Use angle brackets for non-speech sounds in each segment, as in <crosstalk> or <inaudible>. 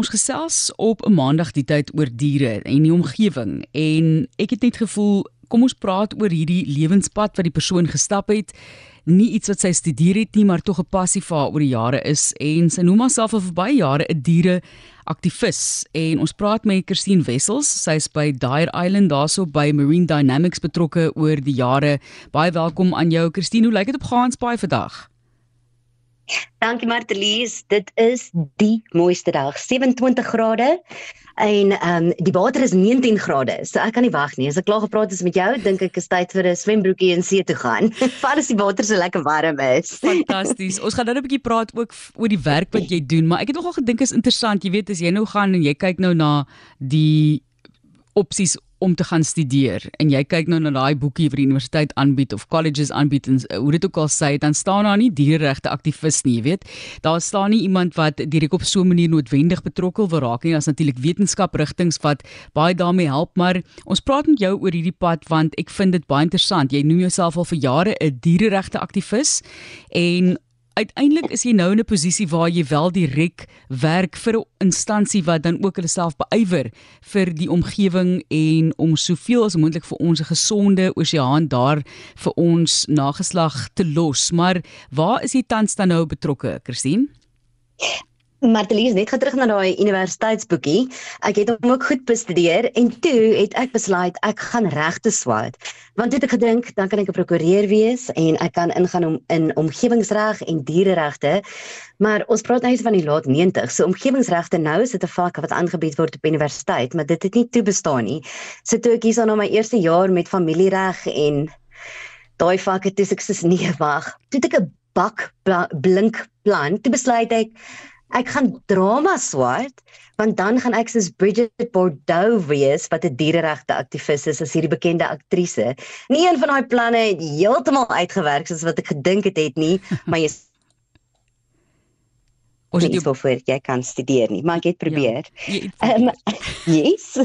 ons gesels op 'n maandag die tyd oor diere en die omgewing en ek het net gevoel kom ons praat oor hierdie lewenspad wat die persoon gestap het nie iets wat sy studeer het nie, maar tog 'n passie vir haar oor die jare is en sy noem haarself vir baie jare 'n diere aktivis en ons praat met Christine Wessels. Sy is by Dyer Island daarso by Marine Dynamics betrokke oor die jare. Baie welkom aan jou Christine. Hoe lyk dit op Gansbaai vandag? Dankie Martelies. Dit is die mooiste dag. 27 grade en ehm um, die water is 19 grade. So ek kan nie wag nie. As ek klaar gepraat het met jou, dink ek is tyd vir 'n swembroekie in see toe gaan. <laughs> Veral as die water so lekker warm is. Fantasties. Ons gaan nou 'n bietjie praat ook oor die werk wat jy doen, maar ek het nogal gedink is interessant. Jy weet as jy nou gaan en jy kyk nou na die opsies om te gaan studeer. En jy kyk nou na daai boekie wat die universiteit aanbied of colleges aanbied en uh, hoe dit ook al sê dan staan daar nie diereregte aktivis nie jy weet. Daar staan nie iemand wat direk op so 'n manier noodwendig betrokke wil raak nie. As natuurlik wetenskaprigtings wat baie daarmee help maar ons praat met jou oor hierdie pad want ek vind dit baie interessant. Jy noem jouself al vir jare 'n diereregte aktivis en uiteindelik is jy nou in 'n posisie waar jy wel direk werk vir 'n instansie wat dan ook hulle self beywer vir die omgewing en om soveel as moontlik vir ons 'n gesonde oseaan daar vir ons nageslag te los. Maar waar is jy tans dan nou betrokke, Christine? Martelies net gaan terug na daai universiteitsboekie. Ek het hom ook goed bestudeer en toe het ek besluit ek gaan regte swaat. Want het ek gedink dan kan ek 'n prokureur wees en ek kan ingaan om in omgewingsreg en diereregte. Maar ons praat nou van die laat 90s. So omgewingsregte nou is dit 'n vak wat aangebied word op universiteit, maar dit het nie toe bestaan nie. So toe ek hierson na my eerste jaar met familiereg en daai vakke toe ek sê <laughs> nee wag. Toe ek 'n bak blink plan, toe besluit ek Ek gaan drama swart want dan gaan ek soos Bridget Bordeaux wees wat 'n diereregte aktivis is as hierdie bekende aktrise. Nie een van daai planne het heeltemal uitgewerk soos wat ek gedink het het nie, <laughs> maar jy Ons het so voor jy kan studeer nie, maar ek het probeer. Ja, ehm ja, <laughs> um, <laughs> yes.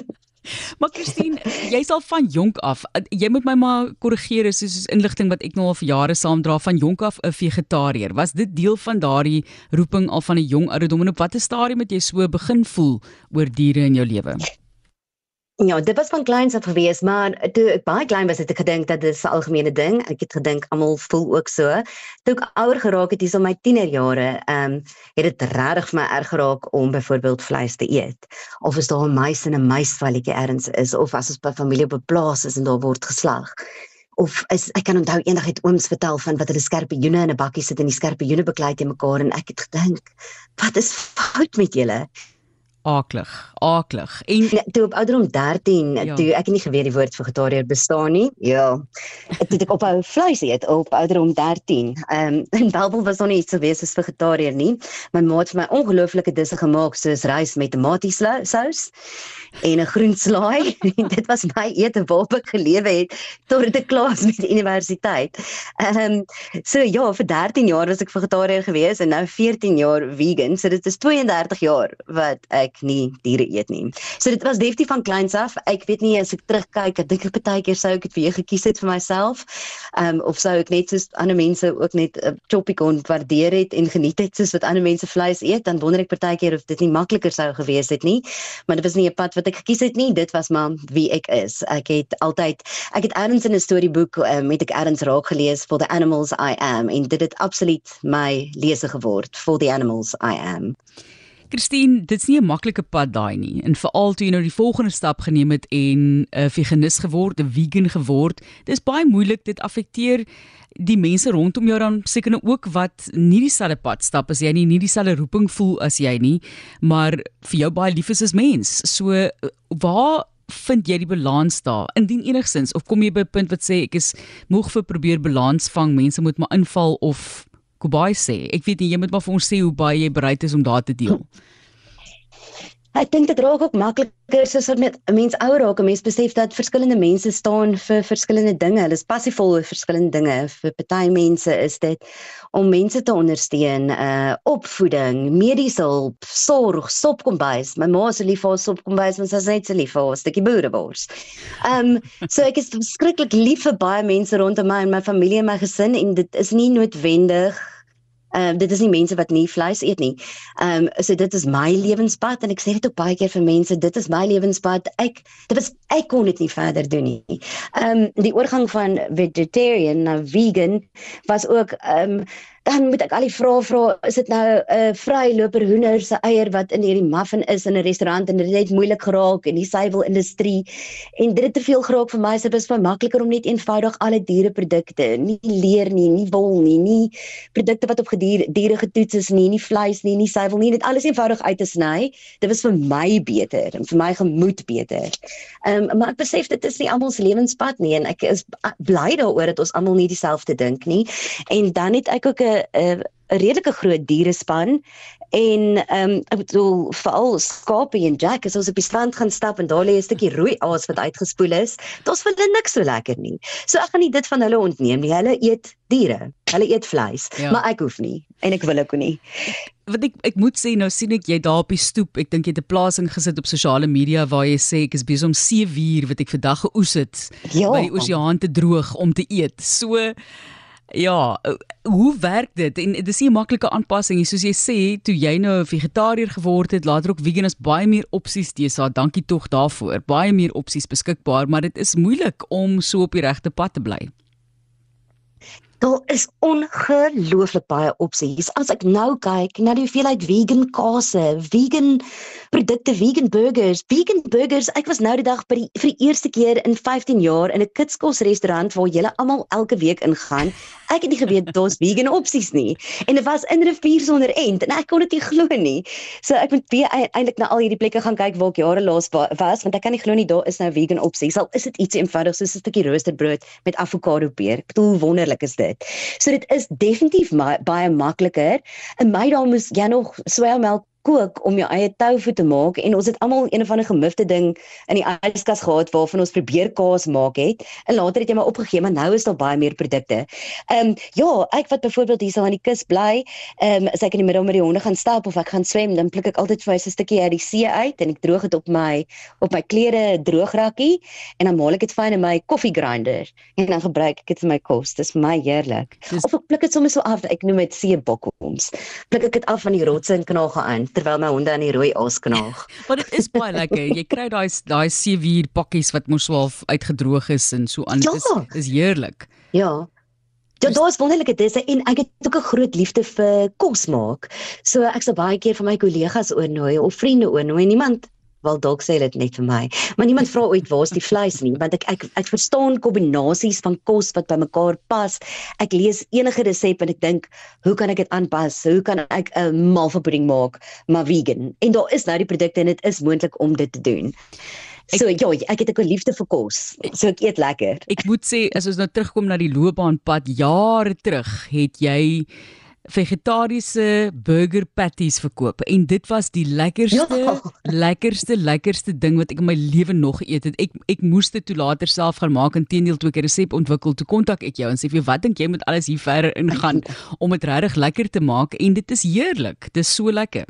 <laughs> Maar Christine, jy sal van jonk af, jy moet my maar korrigeer as soos inligting wat ek nou al vir jare saamdra van jonk af 'n vegetariër. Was dit deel van daardie roeping al van 'n jong ouderdom en op watter stadium het jy so begin voel oor diere in jou lewe? Ja, dit was van kleins af gewees, maar toe ek baie klein was het ek gedink dat dit 'n algemene ding. Ek het gedink almal voel ook so. Toe ek ouer geraak het, hierso my tienerjare, ehm, um, het dit regtig vir my erg geraak om byvoorbeeld vleis te eet. Of as daar 'n muis in 'n muisvalletjie ergens is of as ons by familie op 'n plaas is en daar word geslag. Of is ek kan onthou eendag het ooms vertel van wat hulle skerpioene in 'n bakkie sit en die skerpioene beklei te mekaar en ek het gedink, wat is fout met julle? Aaklig, aaklig. En nee, toe op ouderdom 13, ja. toe ek nie geweet die woord vegetariër bestaan nie. Ja. Het ek op ou vleis eet op ouderdom 13. Ehm um, <laughs> en Bybel was nog nie iets so wees as vegetariër nie. My ma het vir my ongelooflike disse gemaak soos rys met tomatiesous en 'n groen slaai. <laughs> dit was my ete waarop ek gelewe het tot ek klaar was met die universiteit. Ehm um, so ja, vir 13 jaar was ek vegetariër gewees en nou 14 jaar vegan. So dit is 32 jaar wat ek ek nie diere eet nie. So dit was definitief van kleins af. Ek weet nie as ek terugkyk, ek dink ek baie keer sou ek dit weer gekies het vir myself. Ehm um, of sou ek net soos ander mense ook net 'n uh, choppie kon waardeer het en geniet het soos wat ander mense vleis eet, dan wonder ek baie keer of dit nie makliker sou gewees het nie. Maar dit was nie 'n pad wat ek gekies het nie. Dit was maar wie ek is. Ek het altyd ek het erns in 'n storieboek um, met ek erns raak gelees for the animals I am en dit het absoluut my lese geword for the animals I am. Christine, dit's nie 'n maklike pad daai nie. En veral toe jy nou die volgende stap geneem het en 'n uh, veganis geword, 'n vegan geword, dis baie moeilik. Dit affekteer die mense rondom jou dan seker nou ook wat nie dieselfde pad stap as jy nie, nie dieselfde roeping voel as jy nie, maar vir jou baie lief is as mens. So waar vind jy die balans daar? Indien enigsins of kom jy by 'n punt wat sê ek is moeg vir probeer balans vang, mense moet maar inval of Kubai sê. Ek weet nie jy moet maar vir ons sê hoe baie jy bereid is om daar te deel. Ek dink dit raak ook makliker soos wat met 'n mens ouer raak, 'n mens besef dat verskillende mense staan vir verskillende dinge. Hulle is passievol oor verskillende dinge. Vir party mense is dit om mense te ondersteun, uh opvoeding, mediese hulp, sorg, sopkombuis. My ma is lief vir sopkombuis, want sy is net so lief vir 'n stukkie boerebors. Um so ek is verskriklik lief vir baie mense rondom my en my familie en my gesin en dit is nie noodwendig Ehm um, dit is nie mense wat nie vleis eet nie. Ehm um, so dit is my lewenspad en ek sê dit ook baie keer vir mense, dit is my lewenspad. Ek dit was ek kon dit nie verder doen nie. Ehm um, die oorgang van vegetarian na vegan was ook ehm um, dan moet ek al die vrae vra, is dit nou 'n uh, vryloper hoender se eier wat in hierdie muffin is in 'n restaurant en dit het moeilik geraak in die suiwel industrie en dit het te veel geraak vir my, so dit is baie makliker om net eenvoudig alle diereprodukte, nie leer nie, nie wol nie, nie produkte wat op gedier, diere getoets is nie, nie vleis nie, nie suiwel nie, net alles eenvoudig uit te sny. Dit was vir my beter en vir my gemoed beter. Ehm um, maar ek besef dit is nie almal se lewenspad nie en ek is bly daaroor dat ons almal nie dieselfde dink nie. En dan het ek ook 'n 'n 'n redelike groot dierespan en ehm um, ek bedoel veral skape en jack as ons op die strand gaan stap en daar lê 'n stukkie rooi aas wat uitgespoel is, dit's vir hulle niks so lekker nie. So ek gaan nie dit van hulle ontneem nie. Hulle eet diere. Hulle eet vleis, ja. maar ek hoef nie en ek wil ook nie. Wat ek ek moet sê nou sien ek jy daar op die stoep. Ek dink jy het 'n plasing gesit op sosiale media waar jy sê ek is besig om seewier wat ek vandag geoes het ja. by die oseaan te droog om te eet. So Ja, hoe werk dit? En dis nie 'n maklike aanpassing nie. Soos jy sê, toe jy nou 'n vegetariër geword het, later ook vegan is baie meer opsies teesa. Dankie tog daarvoor. Baie meer opsies beskikbaar, maar dit is moeilik om so op die regte pad te bly. Daar is ongelooflik baie opsies. As ek nou kyk na die hoeveelheid vegan kase, vegan produkte, vegan burgers, vegan burgers. Ek was nou die dag by die vir die eerste keer in 15 jaar in 'n kitskos restaurant waar julle almal elke week ingaan. Ek het nie geweet daar's vegan opsies nie. En dit was in rivier sonder end en ek kon dit nie glo nie. So ek moet weer eintlik na al hierdie plekke gaan kyk waar ek jare laas was want ek kan nie glo nie daar is nou vegan opsies. Al is dit iets eenvoudig soos 'n stukkie roosterbrood met avokado peer. Ek bedoel wonderlik is dit dit. So dit is definitief baie makliker. In my dae moes jy nog swelmelk kook om jou eie tofu te maak en ons het almal een of ander gemifte ding in die yskas gehad waarvan ons probeer kaas maak het en later het jy maar opgegee maar nou is daar baie meer produkte. Ehm um, ja, ek wat byvoorbeeld hier aan die kus bly, ehm um, as ek in die middag met die honde gaan stap of ek gaan swem, dan pluk ek altyd vir my 'n stukkie uit die see uit en ek droog dit op my op my klere droograkkie en dan maal ek dit fyn in my koffie grinder en dan gebruik ek dit vir my kos. Dis vir my heerlik. Dis... Of ek pluk dit sommer so af, ek noem dit see bokkoms. Pluk ek dit af van die rotse en knaag aan terwyl my honde aan die rooi aas knaag. <laughs> Maar dit is baie lekker. Jy kry daai daai seewier pakkies wat mos wel uitgedroog is en so aan. Dit ja. is is heerlik. Ja. Ja, dit is wonderlike disse en ek het ook 'n groot liefde vir kos maak. So ek sal baie keer vir my kollegas oornooi of vriende oornooi. Niemand wel dalk sê dit net vir my. Maar niemand vra ooit waar's die vleis nie, want ek ek ek verstaan kombinasies van kos wat by mekaar pas. Ek lees enige resep en ek dink, hoe kan ek dit aanpas? Hoe kan ek 'n malvapudding maak maar vegan? En daar is nou die produkte en dit is moontlik om dit te doen. So ek, ja, ek het 'n liefde vir kos. So ek eet lekker. Ek moet sê as ons nou terugkom na die loopbaanpad jare terug, het jy vegetariese burger patties verkoop en dit was die lekkerste ja. lekkerste lekkerste ding wat ek in my lewe nog geëet het. Ek ek moes dit toe later self gaan maak en teendeel toe ek 'n resep ontwikkel toe kontak ek jou en sê vir wat dink jy moet alles hier verder ingaan om dit regtig lekker te maak en dit is heerlik. Dit is so lekker.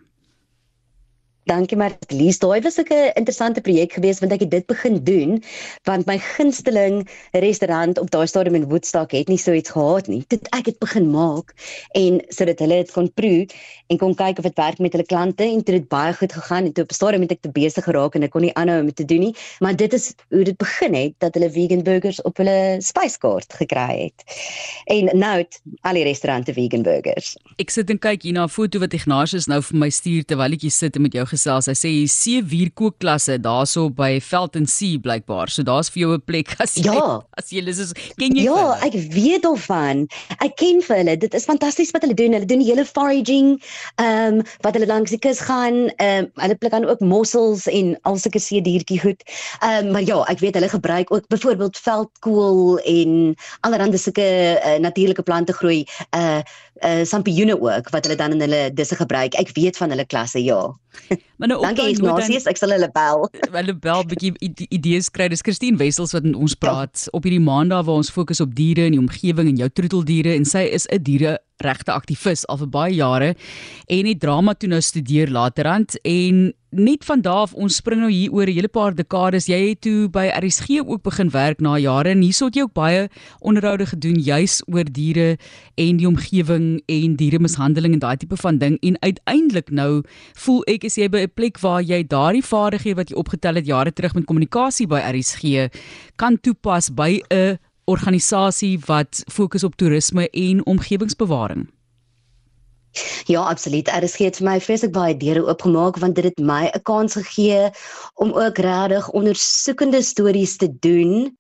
Dankie Marlies. Daai was 'n interessante projek geweest want ek het dit begin doen want my gunsteling restaurant op daai stadium in Woodstock het nie so iets gehad nie. Dit ek het begin maak en sodat hulle dit kon proe en kon kyk of dit werk met hulle klante en dit het baie goed gegaan en toe op 'n stadium het ek te besig geraak en ek kon nie aanhou om dit te doen nie. Maar dit is hoe dit begin het dat hulle vegan burgers op hulle spyskaart gekry het. En nou het al die restaurante vegan burgers. Ek sit en kyk hier na 'n foto wat Ignatius nou vir my stuur terwyl ek hier sit en met jou gesels. Hy sê see vier kookklasse daarso by Felton Sea blykbaar. So daar's vir jou 'n plek as jy ja. as jy is ken jy Ja, ek weet of van. Ek ken vir hulle. Dit is fantasties wat hulle doen. Hulle doen die hele foraging, ehm um, wat hulle langs die kus gaan. Ehm um, hulle pluk dan ook mossels en al sulke see diertjie goed. Ehm um, maar ja, ek weet hulle gebruik ook byvoorbeeld veldkool en allerlei sulke uh, natuurlike plante groei. Uh uh sampioene ook wat hulle dan in hulle disse gebruik. Ek weet van hulle klasse, ja. Maar nou <laughs> ook dan Ignatius, ek sal hulle bel. <laughs> Hulle bel bietjie idees kry. Dis Christine Wessels wat ons ja. praat ja. op hierdie maandag waar ons fokus op diere en die omgewing en jou troeteldiere en sy is 'n diere regte aktivis al vir baie jare en het drama toe nou studeer laterand en net van daar af ons spring nou hier oor 'n hele paar dekades. Jy het toe by RSG ook begin werk na jare en hierso het jy ook baie onderhoude gedoen juis oor diere en die omgewing en dieremishandeling en daai tipe van ding. En uiteindelik nou voel ek as jy by 'n plek waar jy daardie vaardighede wat jy opgetel het jare terug met kommunikasie by RSG kan toepas by 'n organisasie wat fokus op toerisme en omgewingsbewaring. Ja, absoluut. Is gee vir my vreeslik baie deure oopgemaak want dit het my 'n kans gegee om ook regtig ondersoekende stories te doen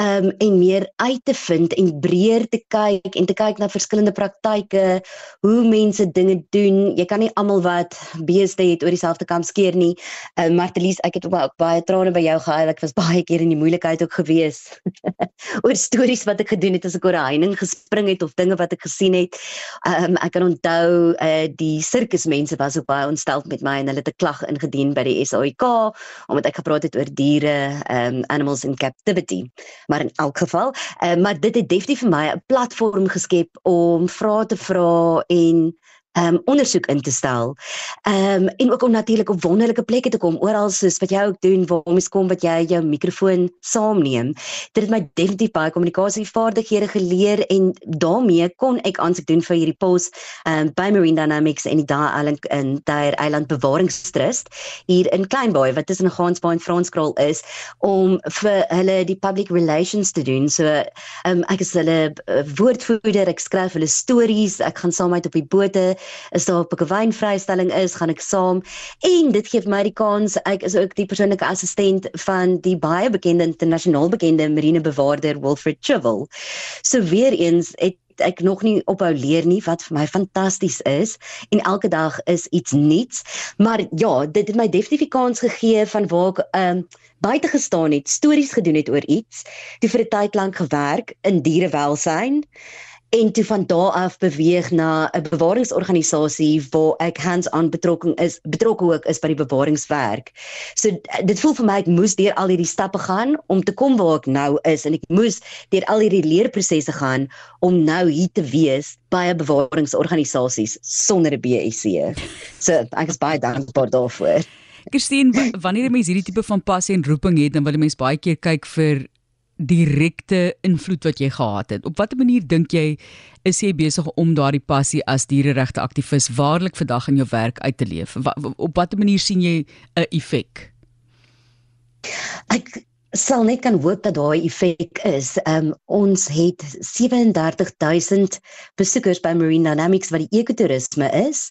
um en meer uit te vind en breër te kyk en te kyk na verskillende praktyke, hoe mense dinge doen. Jy kan nie almal wat beeste het oor dieselfde kam skeer nie. Um Martelies, ek het ook baie trane by jou gehuil. Ek was <laughs> baie keer in die moeilikheid ook gewees <laughs> oor stories wat ek gedoen het as ek oor 'n heining gespring het of dinge wat ek gesien het. Um ek kan onthou uh die sirkusmense was ook baie ontstel met my en hulle het 'n klag ingedien by die SAIK omdat ek gepraat het oor diere um animals in captivity maar in elk geval, uh, maar dit het definitief vir my 'n platform geskep om vrae te vra en um ondersoek in te stel. Um en ook om natuurlik op wonderlike plekke te kom oral soos wat jy ook doen waar mens kom wat jy jou mikrofoon saamneem. Dit het my definitief baie kommunikasievaardighede geleer en daarmee kon ek aansoek doen vir hierdie pos um by Marine Dynamics en die Daar Island in Daar Island Bewaringstrust hier in Kleinbaai wat tussen Gansbaai en Franskraal is om vir hulle die public relations te doen. So um ek is hulle uh, woordvoerder, ek skryf hulle stories, ek gaan saam met op die bote is daar op 'n wynvrystelling is, gaan ek saam. En dit gee my die kans ek is ook die persoonlike assistent van die baie bekende internasionaal bekende marinebewaarder Wilfred Chivel. So weer eens het ek nog nie ophou leer nie wat vir my fantasties is en elke dag is iets nuuts. Maar ja dit het my definitief kans gegee van waar ek um, buite gestaan het stories gedoen het oor iets toe vir 'n tyd lank gewerk in dierewelsyn en toe van daar af beweeg na 'n bewaringsorganisasie waar ek hands-on betrokke is betrokke ook is by die bewaringswerk. So dit voel vir my ek moes deur al hierdie stappe gaan om te kom waar ek nou is en ek moes deur al hierdie leerprosesse gaan om nou hier te wees by 'n bewaringsorganisasies sonder 'n BSc. So ek is baie dankbaar daarvoor. Christine, wanneer 'n mens hierdie tipe van passie en roeping het, dan wil 'n mens baie keer kyk vir direkte invloed wat jy gehad het. Op watter manier dink jy is jy besig om daardie passie as diereregte aktivis waarlik vandag in jou werk uit te leef? Op watter manier sien jy 'n effek? Ek sal net kan hoop dat daai effek is. Um ons het 37000 besoekers by Marine Dynamics wat die ekotourisme is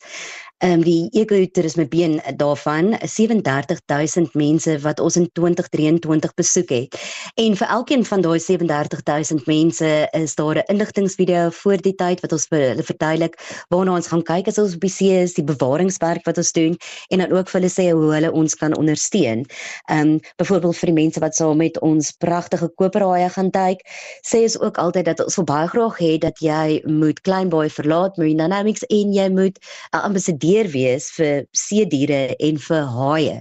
ehm um, die ekotourisme been daarvan 37000 mense wat ons in 2023 besoek het. En vir elkeen van daai 37000 mense is daar 'n inligtingvideo voor die tyd wat ons vir hulle verduidelik waarna ons gaan kyk as ons op die see is, die bewaringswerk wat ons doen en dan ook vir hulle sê hoe hulle ons kan ondersteun. Ehm um, byvoorbeeld vir die mense wat saam met ons pragtige koperhaie gaan duik, sê ons ook altyd dat ons baie graag hê dat jy moet Kleinbaai verlaat Marine Dynamics en jy moet 'n ambassadeur beheer wees vir see diere en vir haie.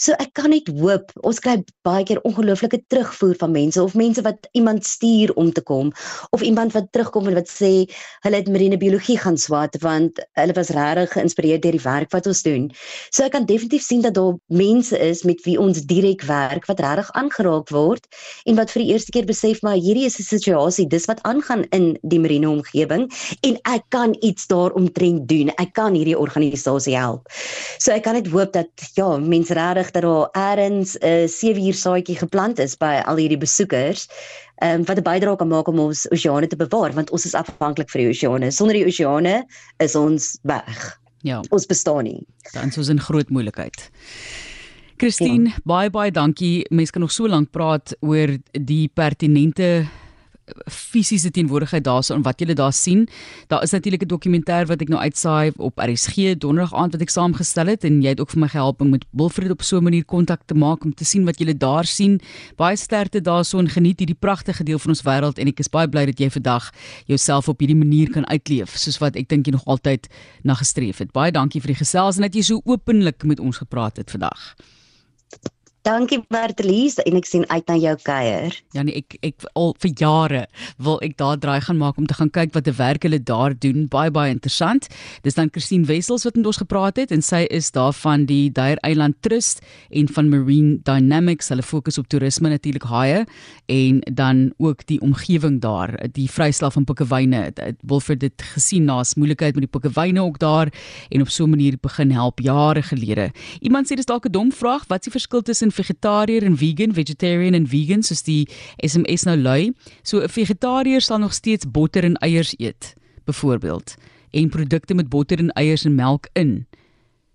So ek kan net hoop ons kry baie keer ongelooflike terugvoer van mense of mense wat iemand stuur om te kom of iemand wat terugkom en wat sê hulle het marine biologie gaan swat want hulle was regtig geïnspireerd deur die werk wat ons doen. So ek kan definitief sien dat daar mense is met wie ons direk werk wat regtig aangeraak word en wat vir die eerste keer besef maar hierdie is 'n situasie dis wat aangaan in die marine omgewing en ek kan iets daaromtrent doen. Ek kan hierdie organisasie help. So ek kan net hoop dat ja, mense regtig dat daar eers 'n 7 uur saadjie geplant is by al hierdie besoekers. Ehm um, wat 'n bydrae kan maak om ons oseane te bewaar want ons is afhanklik vir die oseane. Sonder die oseane is ons weg. Ja. Ons bestaan nie. Dan is ons in groot moeilikheid. Christine, ja. baie baie dankie. Mense kan nog so lank praat oor die pertinente fisiese teenwoordigheid daarso en wat jy daar sien. Daar is natuurlik 'n dokumentêr wat ek nou uitsaai op RSG donderdag aand wat ek saamgestel het en jy het ook vir my gehelp om met Wilfred op so 'n manier kontak te maak om te sien wat jy daar sien. Baie sterkte daarso en geniet hierdie pragtige deel van ons wêreld en ek is baie bly dat jy vandag jouself op hierdie manier kan uitleef soos wat ek dink jy nog altyd na gestreef het. Baie dankie vir die gesels en dat jy so openlik met ons gepraat het vandag. Dankie Bertelies en ek sien uit na jou kuier. Ja nee, ek ek al vir jare wil ek daar draai gaan maak om te gaan kyk wat 'n werk hulle daar doen. Baie baie interessant. Dis dan Christine Wessels wat met ons gepraat het en sy is daar van die Duier Eiland Trust en van Marine Dynamics. Hulle fokus op toerisme natuurlik haie en dan ook die omgewing daar, die vryslaaf van pikkewyne. Dit wil vir dit gesien na's moeilikheid met die pikkewyne ook daar en op so 'n manier begin help jare gelede. Iemand sê dis dalk 'n dom vraag, wat is die verskil tussen vegetariër en vegan, vegetarian en vegan soos die SMS nou lui. So 'n vegetariër sal nog steeds botter en eiers eet, byvoorbeeld, en produkte met botter en eiers en melk in.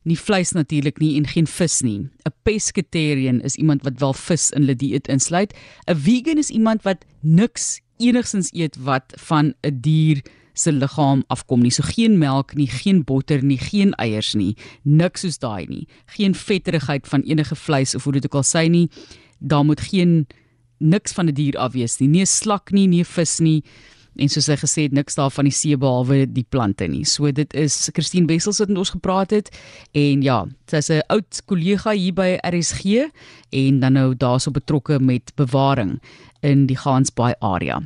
Nie vleis natuurlik nie en geen vis nie. 'n Pescatarian is iemand wat wel vis in hulle dieet insluit. 'n Vegan is iemand wat niks enigsins eet wat van 'n dier se liggaam afkom nie. So geen melk nie, geen botter nie, geen eiers nie, niks soos daai nie. Geen vetterigheid van enige vleis of hoe dit ook al sy nie. Daar moet geen niks van 'n die dier afwees nie. Nie 'n slak nie, nie 'n vis nie. En soos hy gesê het, niks daar van die see behalwe die plante nie. So dit is Christine Wessels wat met ons gepraat het en ja, sy's 'n oud kollega hier by RSG en dan nou daarso betrokke met bewaring in die Gansbaai area.